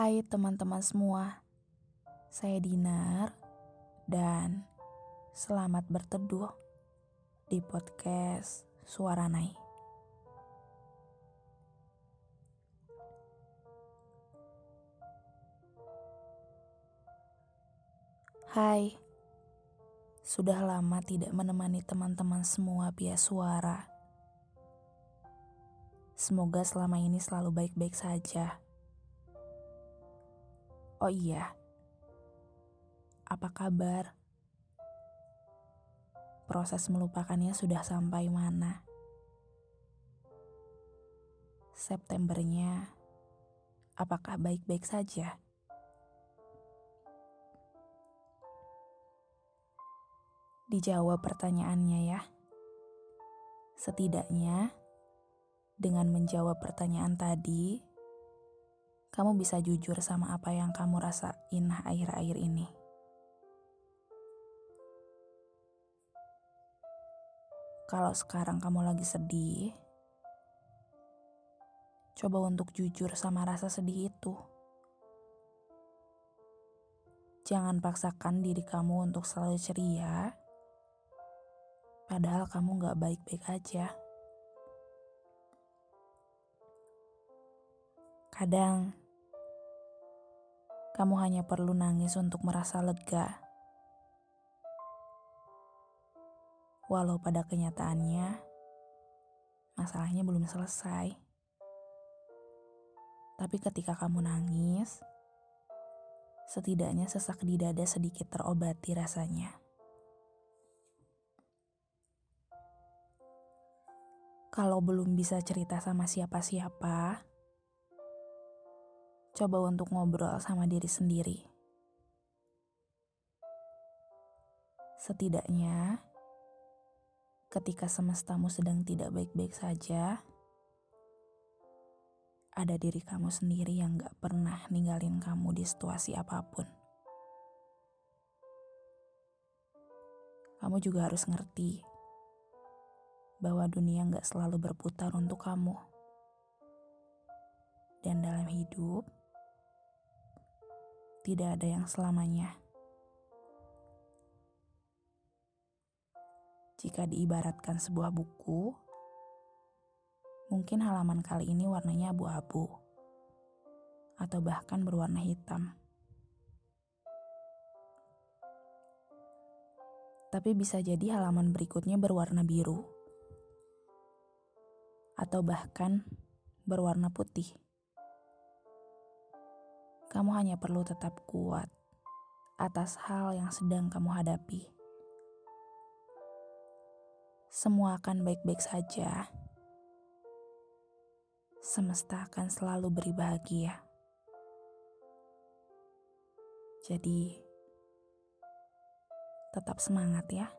Hai teman-teman semua, saya Dinar dan selamat berteduh di podcast Suara Nai. Hai, sudah lama tidak menemani teman-teman semua via suara. Semoga selama ini selalu baik-baik saja. Oh iya, apa kabar? Proses melupakannya sudah sampai mana? Septembernya, apakah baik-baik saja? Dijawab pertanyaannya ya. Setidaknya, dengan menjawab pertanyaan tadi, kamu bisa jujur sama apa yang kamu rasain akhir-akhir ini. Kalau sekarang kamu lagi sedih, coba untuk jujur sama rasa sedih itu. Jangan paksakan diri kamu untuk selalu ceria, padahal kamu gak baik-baik aja. Kadang kamu hanya perlu nangis untuk merasa lega. Walau pada kenyataannya, masalahnya belum selesai. Tapi ketika kamu nangis, setidaknya sesak di dada sedikit terobati rasanya. Kalau belum bisa cerita sama siapa-siapa, coba untuk ngobrol sama diri sendiri. Setidaknya, ketika semestamu sedang tidak baik-baik saja, ada diri kamu sendiri yang gak pernah ninggalin kamu di situasi apa pun. Kamu juga harus ngerti bahwa dunia gak selalu berputar untuk kamu. Dan dalam hidup, tidak ada yang selamanya. Jika diibaratkan sebuah buku, mungkin halaman kali ini warnanya abu-abu, atau bahkan berwarna hitam. Tapi bisa jadi halaman berikutnya berwarna biru, atau bahkan berwarna putih kamu hanya perlu tetap kuat atas hal yang sedang kamu hadapi. Semua akan baik-baik saja. Semesta akan selalu beri bahagia. Jadi, tetap semangat ya.